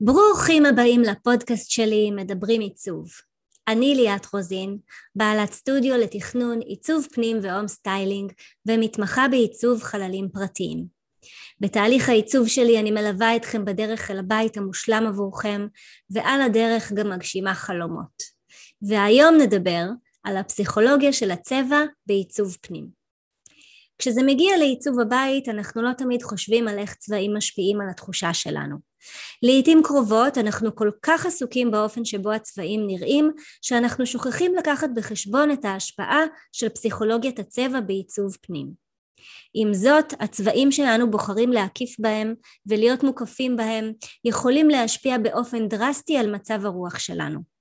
ברוכים הבאים לפודקאסט שלי מדברים עיצוב. אני ליאת רוזין, בעלת סטודיו לתכנון עיצוב פנים ו home styling ומתמחה בעיצוב חללים פרטיים. בתהליך העיצוב שלי אני מלווה אתכם בדרך אל הבית המושלם עבורכם ועל הדרך גם מגשימה חלומות. והיום נדבר על הפסיכולוגיה של הצבע בעיצוב פנים. כשזה מגיע לעיצוב הבית אנחנו לא תמיד חושבים על איך צבעים משפיעים על התחושה שלנו. לעיתים קרובות אנחנו כל כך עסוקים באופן שבו הצבעים נראים שאנחנו שוכחים לקחת בחשבון את ההשפעה של פסיכולוגיית הצבע בעיצוב פנים. עם זאת, הצבעים שלנו בוחרים להקיף בהם ולהיות מוקפים בהם יכולים להשפיע באופן דרסטי על מצב הרוח שלנו.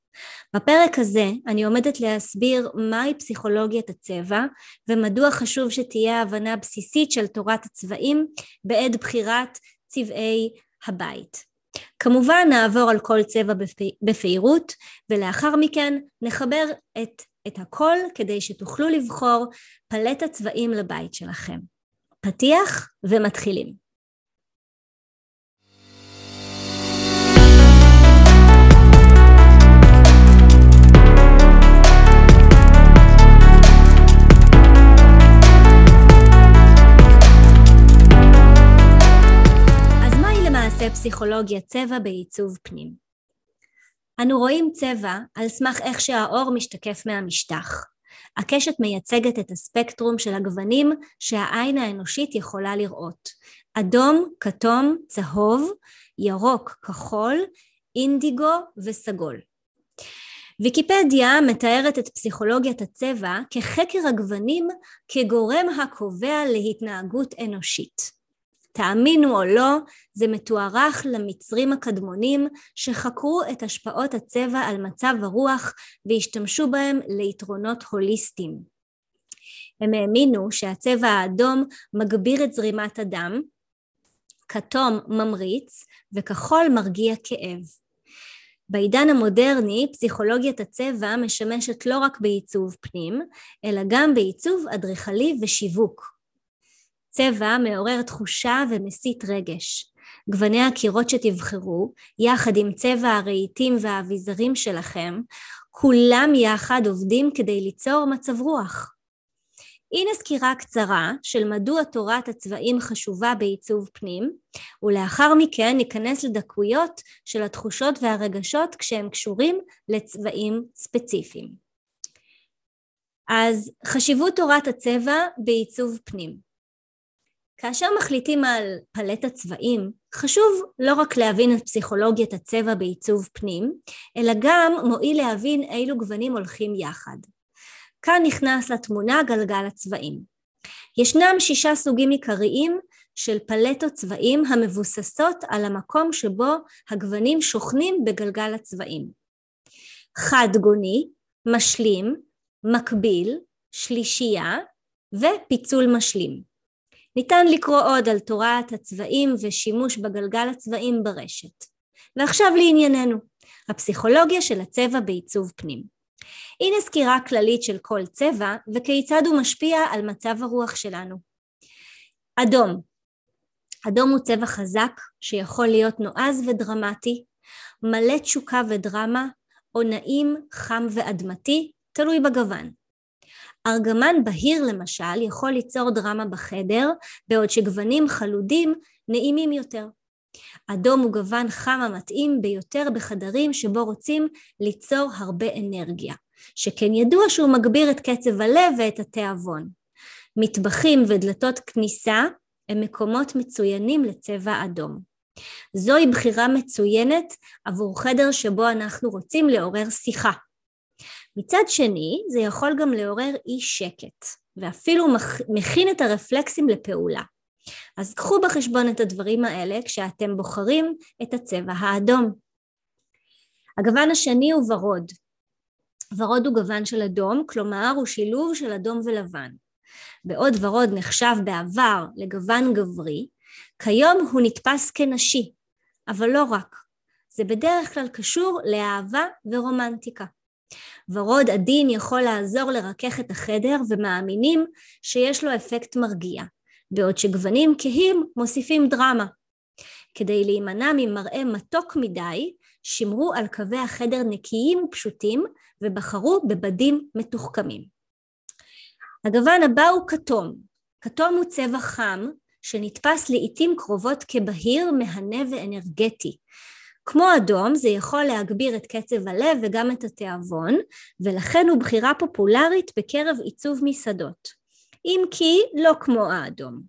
בפרק הזה אני עומדת להסביר מהי פסיכולוגיית הצבע ומדוע חשוב שתהיה הבנה בסיסית של תורת הצבעים בעת בחירת צבעי הבית. כמובן נעבור על כל צבע בפעירות ולאחר מכן נחבר את, את הכל כדי שתוכלו לבחור פלטת צבעים לבית שלכם. פתיח ומתחילים. פסיכולוגיה צבע בעיצוב פנים. אנו רואים צבע על סמך איך שהאור משתקף מהמשטח. הקשת מייצגת את הספקטרום של הגוונים שהעין האנושית יכולה לראות. אדום, כתום, צהוב, ירוק, כחול, אינדיגו וסגול. ויקיפדיה מתארת את פסיכולוגיית הצבע כחקר הגוונים כגורם הקובע להתנהגות אנושית. תאמינו או לא, זה מתוארך למצרים הקדמונים שחקרו את השפעות הצבע על מצב הרוח והשתמשו בהם ליתרונות הוליסטיים. הם האמינו שהצבע האדום מגביר את זרימת הדם, כתום ממריץ וכחול מרגיע כאב. בעידן המודרני פסיכולוגיית הצבע משמשת לא רק בעיצוב פנים, אלא גם בעיצוב אדריכלי ושיווק. צבע מעורר תחושה ומסית רגש. גווני הקירות שתבחרו, יחד עם צבע הרהיטים והאביזרים שלכם, כולם יחד עובדים כדי ליצור מצב רוח. הנה סקירה קצרה של מדוע תורת הצבעים חשובה בעיצוב פנים, ולאחר מכן ניכנס לדקויות של התחושות והרגשות כשהם קשורים לצבעים ספציפיים. אז חשיבות תורת הצבע בעיצוב פנים. כאשר מחליטים על פלטת צבעים, חשוב לא רק להבין את פסיכולוגיית הצבע בעיצוב פנים, אלא גם מועיל להבין אילו גוונים הולכים יחד. כאן נכנס לתמונה גלגל הצבעים. ישנם שישה סוגים עיקריים של פלטות צבעים המבוססות על המקום שבו הגוונים שוכנים בגלגל הצבעים. חד גוני, משלים, מקביל, שלישייה ופיצול משלים. ניתן לקרוא עוד על תורת הצבעים ושימוש בגלגל הצבעים ברשת. ועכשיו לענייננו, הפסיכולוגיה של הצבע בעיצוב פנים. הנה סקירה כללית של כל צבע וכיצד הוא משפיע על מצב הרוח שלנו. אדום אדום הוא צבע חזק שיכול להיות נועז ודרמטי, מלא תשוקה ודרמה, או נעים, חם ואדמתי, תלוי בגוון. ארגמן בהיר למשל יכול ליצור דרמה בחדר, בעוד שגוונים חלודים נעימים יותר. אדום הוא גוון חם המתאים ביותר בחדרים שבו רוצים ליצור הרבה אנרגיה, שכן ידוע שהוא מגביר את קצב הלב ואת התיאבון. מטבחים ודלתות כניסה הם מקומות מצוינים לצבע אדום. זוהי בחירה מצוינת עבור חדר שבו אנחנו רוצים לעורר שיחה. מצד שני זה יכול גם לעורר אי שקט ואפילו מכין את הרפלקסים לפעולה. אז קחו בחשבון את הדברים האלה כשאתם בוחרים את הצבע האדום. הגוון השני הוא ורוד. ורוד הוא גוון של אדום, כלומר הוא שילוב של אדום ולבן. בעוד ורוד נחשב בעבר לגוון גברי, כיום הוא נתפס כנשי, אבל לא רק. זה בדרך כלל קשור לאהבה ורומנטיקה. ורוד עדין יכול לעזור לרכך את החדר ומאמינים שיש לו אפקט מרגיע, בעוד שגוונים כהים מוסיפים דרמה. כדי להימנע ממראה מתוק מדי, שמרו על קווי החדר נקיים ופשוטים ובחרו בבדים מתוחכמים. הגוון הבא הוא כתום. כתום הוא צבע חם שנתפס לעיתים קרובות כבהיר, מהנה ואנרגטי. כמו אדום זה יכול להגביר את קצב הלב וגם את התיאבון ולכן הוא בחירה פופולרית בקרב עיצוב מסעדות. אם כי לא כמו האדום.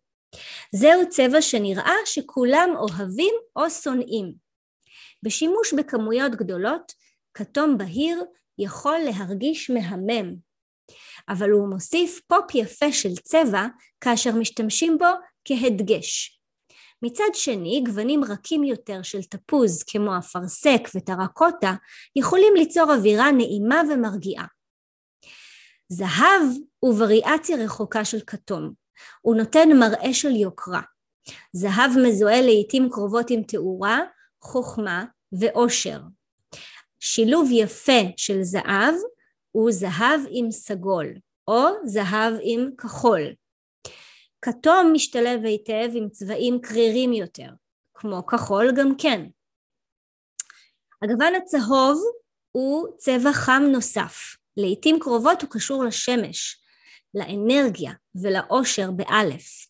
זהו צבע שנראה שכולם אוהבים או שונאים. בשימוש בכמויות גדולות, כתום בהיר יכול להרגיש מהמם, אבל הוא מוסיף פופ יפה של צבע כאשר משתמשים בו כהדגש. מצד שני, גוונים רכים יותר של תפוז כמו אפרסק וטרקוטה יכולים ליצור אווירה נעימה ומרגיעה. זהב הוא וריאציה רחוקה של כתום. הוא נותן מראה של יוקרה. זהב מזוהה לעיתים קרובות עם תאורה, חוכמה ועושר. שילוב יפה של זהב הוא זהב עם סגול, או זהב עם כחול. כתום משתלב היטב עם צבעים קרירים יותר, כמו כחול גם כן. הגוון הצהוב הוא צבע חם נוסף, לעיתים קרובות הוא קשור לשמש, לאנרגיה ולאושר באלף.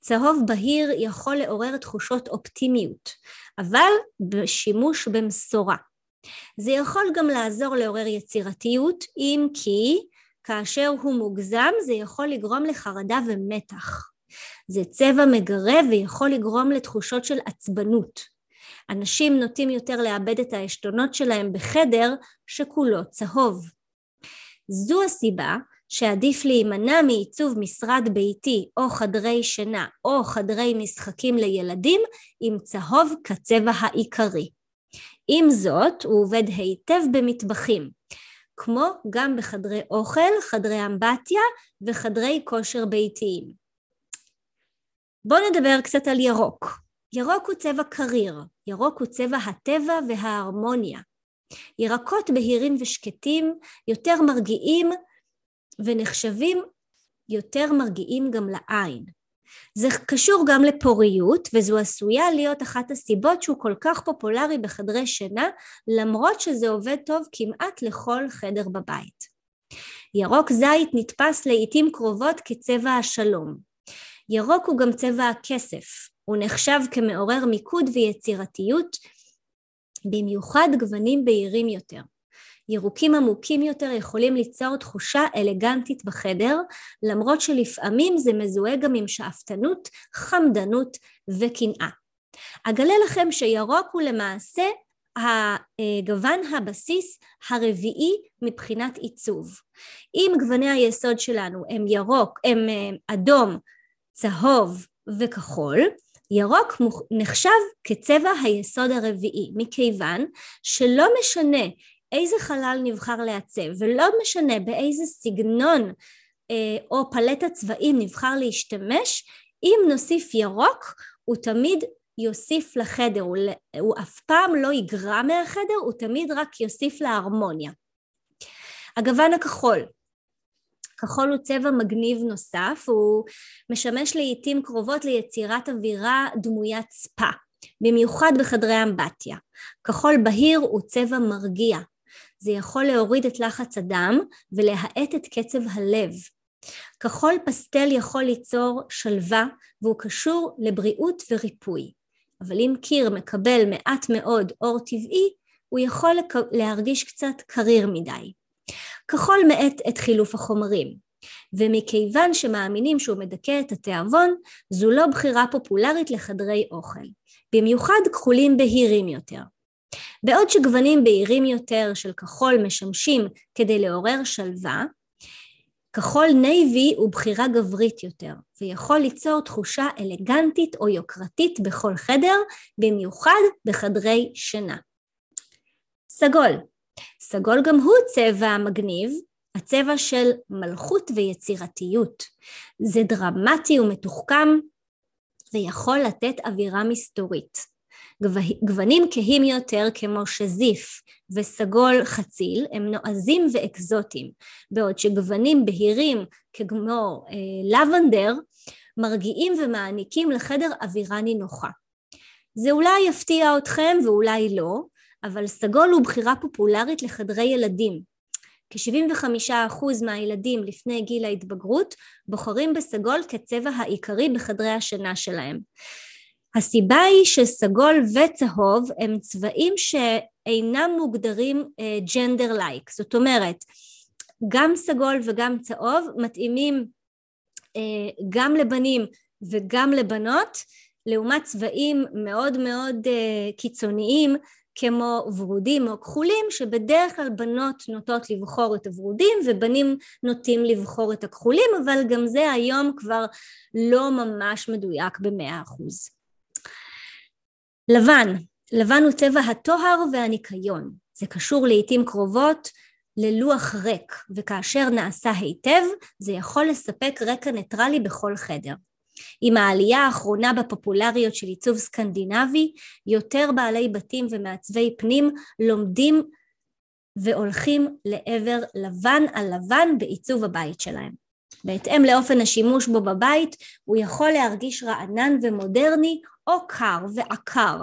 צהוב בהיר יכול לעורר תחושות אופטימיות, אבל בשימוש במשורה. זה יכול גם לעזור לעורר יצירתיות, אם כי כאשר הוא מוגזם זה יכול לגרום לחרדה ומתח. זה צבע מגרה ויכול לגרום לתחושות של עצבנות. אנשים נוטים יותר לאבד את העשתונות שלהם בחדר שכולו צהוב. זו הסיבה שעדיף להימנע מעיצוב משרד ביתי או חדרי שינה או חדרי משחקים לילדים עם צהוב כצבע העיקרי. עם זאת, הוא עובד היטב במטבחים, כמו גם בחדרי אוכל, חדרי אמבטיה וחדרי כושר ביתיים. בואו נדבר קצת על ירוק. ירוק הוא צבע קריר, ירוק הוא צבע הטבע וההרמוניה. ירקות בהירים ושקטים, יותר מרגיעים ונחשבים יותר מרגיעים גם לעין. זה קשור גם לפוריות וזו עשויה להיות אחת הסיבות שהוא כל כך פופולרי בחדרי שינה למרות שזה עובד טוב כמעט לכל חדר בבית. ירוק זית נתפס לעיתים קרובות כצבע השלום. ירוק הוא גם צבע הכסף, הוא נחשב כמעורר מיקוד ויצירתיות, במיוחד גוונים בהירים יותר. ירוקים עמוקים יותר יכולים ליצור תחושה אלגנטית בחדר, למרות שלפעמים זה מזוהה גם עם שאפתנות, חמדנות וקנאה. אגלה לכם שירוק הוא למעשה הגוון הבסיס הרביעי מבחינת עיצוב. אם גווני היסוד שלנו הם ירוק, הם אה, אדום, צהוב וכחול, ירוק נחשב כצבע היסוד הרביעי, מכיוון שלא משנה איזה חלל נבחר לעצב ולא משנה באיזה סגנון אה, או פלטת צבעים נבחר להשתמש אם נוסיף ירוק הוא תמיד יוסיף לחדר, הוא, הוא אף פעם לא יגרע מהחדר, הוא תמיד רק יוסיף להרמוניה. הגוון הכחול, כחול הוא צבע מגניב נוסף, הוא משמש לעיתים קרובות ליצירת אווירה דמוית ספא, במיוחד בחדרי אמבטיה. כחול בהיר הוא צבע מרגיע, זה יכול להוריד את לחץ הדם ולהאט את קצב הלב. כחול פסטל יכול ליצור שלווה והוא קשור לבריאות וריפוי. אבל אם קיר מקבל מעט מאוד אור טבעי, הוא יכול להרגיש קצת קריר מדי. כחול מאט את חילוף החומרים, ומכיוון שמאמינים שהוא מדכא את התיאבון, זו לא בחירה פופולרית לחדרי אוכל, במיוחד כחולים בהירים יותר. בעוד שגוונים בהירים יותר של כחול משמשים כדי לעורר שלווה, כחול נייבי הוא בחירה גברית יותר, ויכול ליצור תחושה אלגנטית או יוקרתית בכל חדר, במיוחד בחדרי שינה. סגול סגול גם הוא צבע מגניב, הצבע של מלכות ויצירתיות. זה דרמטי ומתוחכם ויכול לתת אווירה מסתורית. גוונים כהים יותר כמו שזיף וסגול חציל הם נועזים ואקזוטיים, בעוד שגוונים בהירים כמו אה, לבנדר מרגיעים ומעניקים לחדר אווירה נינוחה. זה אולי יפתיע אתכם ואולי לא, אבל סגול הוא בחירה פופולרית לחדרי ילדים. כ-75% מהילדים לפני גיל ההתבגרות בוחרים בסגול כצבע העיקרי בחדרי השינה שלהם. הסיבה היא שסגול וצהוב הם צבעים שאינם מוגדרים ג'נדר uh, לייק, זאת אומרת גם סגול וגם צהוב מתאימים uh, גם לבנים וגם לבנות לעומת צבעים מאוד מאוד uh, קיצוניים כמו ורודים או כחולים שבדרך כלל בנות נוטות לבחור את הוורודים ובנים נוטים לבחור את הכחולים אבל גם זה היום כבר לא ממש מדויק במאה אחוז. לבן, לבן הוא צבע הטוהר והניקיון, זה קשור לעיתים קרובות ללוח ריק וכאשר נעשה היטב זה יכול לספק רקע ניטרלי בכל חדר. עם העלייה האחרונה בפופולריות של עיצוב סקנדינבי, יותר בעלי בתים ומעצבי פנים לומדים והולכים לעבר לבן על לבן בעיצוב הבית שלהם. בהתאם לאופן השימוש בו בבית, הוא יכול להרגיש רענן ומודרני או קר ועקר.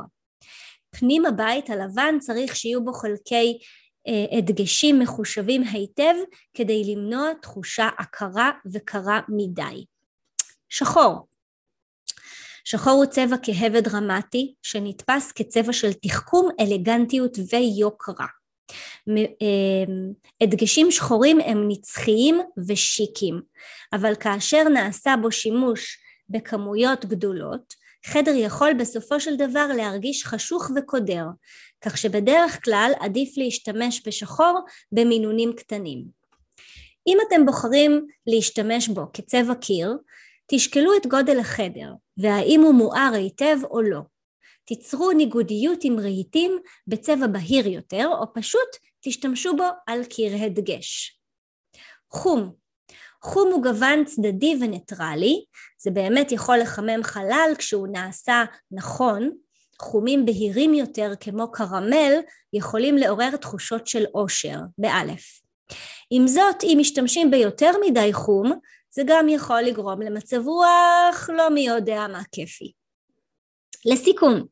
פנים הבית הלבן צריך שיהיו בו חלקי אה, הדגשים מחושבים היטב כדי למנוע תחושה עקרה וקרה מדי. שחור שחור הוא צבע כהה ודרמטי שנתפס כצבע של תחכום, אלגנטיות ויוקרה. אמ, הדגשים שחורים הם נצחיים ושיקים, אבל כאשר נעשה בו שימוש בכמויות גדולות, חדר יכול בסופו של דבר להרגיש חשוך וקודר, כך שבדרך כלל עדיף להשתמש בשחור במינונים קטנים. אם אתם בוחרים להשתמש בו כצבע קיר, תשקלו את גודל החדר והאם הוא מואר היטב או לא. תיצרו ניגודיות עם רהיטים בצבע בהיר יותר או פשוט תשתמשו בו על קיר הדגש. חום חום הוא גוון צדדי וניטרלי, זה באמת יכול לחמם חלל כשהוא נעשה נכון, חומים בהירים יותר כמו קרמל יכולים לעורר תחושות של עושר, באלף. עם זאת, אם משתמשים ביותר מדי חום, זה גם יכול לגרום למצב רוח לא מי יודע מה כיפי. לסיכום,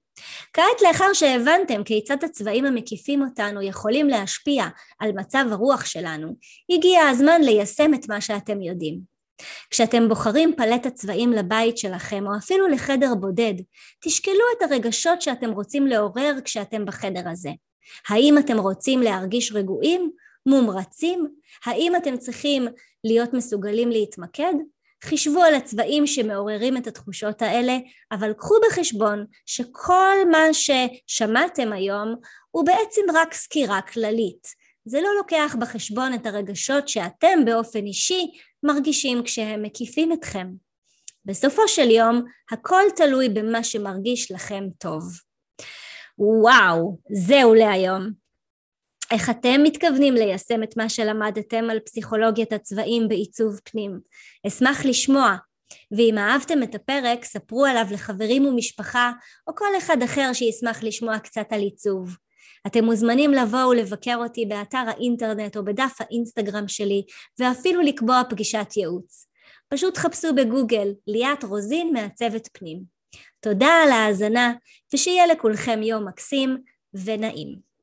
כעת לאחר שהבנתם כיצד הצבעים המקיפים אותנו יכולים להשפיע על מצב הרוח שלנו, הגיע הזמן ליישם את מה שאתם יודעים. כשאתם בוחרים פלט הצבעים לבית שלכם או אפילו לחדר בודד, תשקלו את הרגשות שאתם רוצים לעורר כשאתם בחדר הזה. האם אתם רוצים להרגיש רגועים, מומרצים? האם אתם צריכים להיות מסוגלים להתמקד? חישבו על הצבעים שמעוררים את התחושות האלה, אבל קחו בחשבון שכל מה ששמעתם היום הוא בעצם רק סקירה כללית. זה לא לוקח בחשבון את הרגשות שאתם באופן אישי מרגישים כשהם מקיפים אתכם. בסופו של יום, הכל תלוי במה שמרגיש לכם טוב. וואו, זהו להיום. איך אתם מתכוונים ליישם את מה שלמדתם על פסיכולוגיית הצבעים בעיצוב פנים? אשמח לשמוע. ואם אהבתם את הפרק, ספרו עליו לחברים ומשפחה, או כל אחד אחר שישמח לשמוע קצת על עיצוב. אתם מוזמנים לבוא ולבקר אותי באתר האינטרנט או בדף האינסטגרם שלי, ואפילו לקבוע פגישת ייעוץ. פשוט חפשו בגוגל ליאת רוזין מעצבת פנים. תודה על ההאזנה, ושיהיה לכולכם יום מקסים ונעים.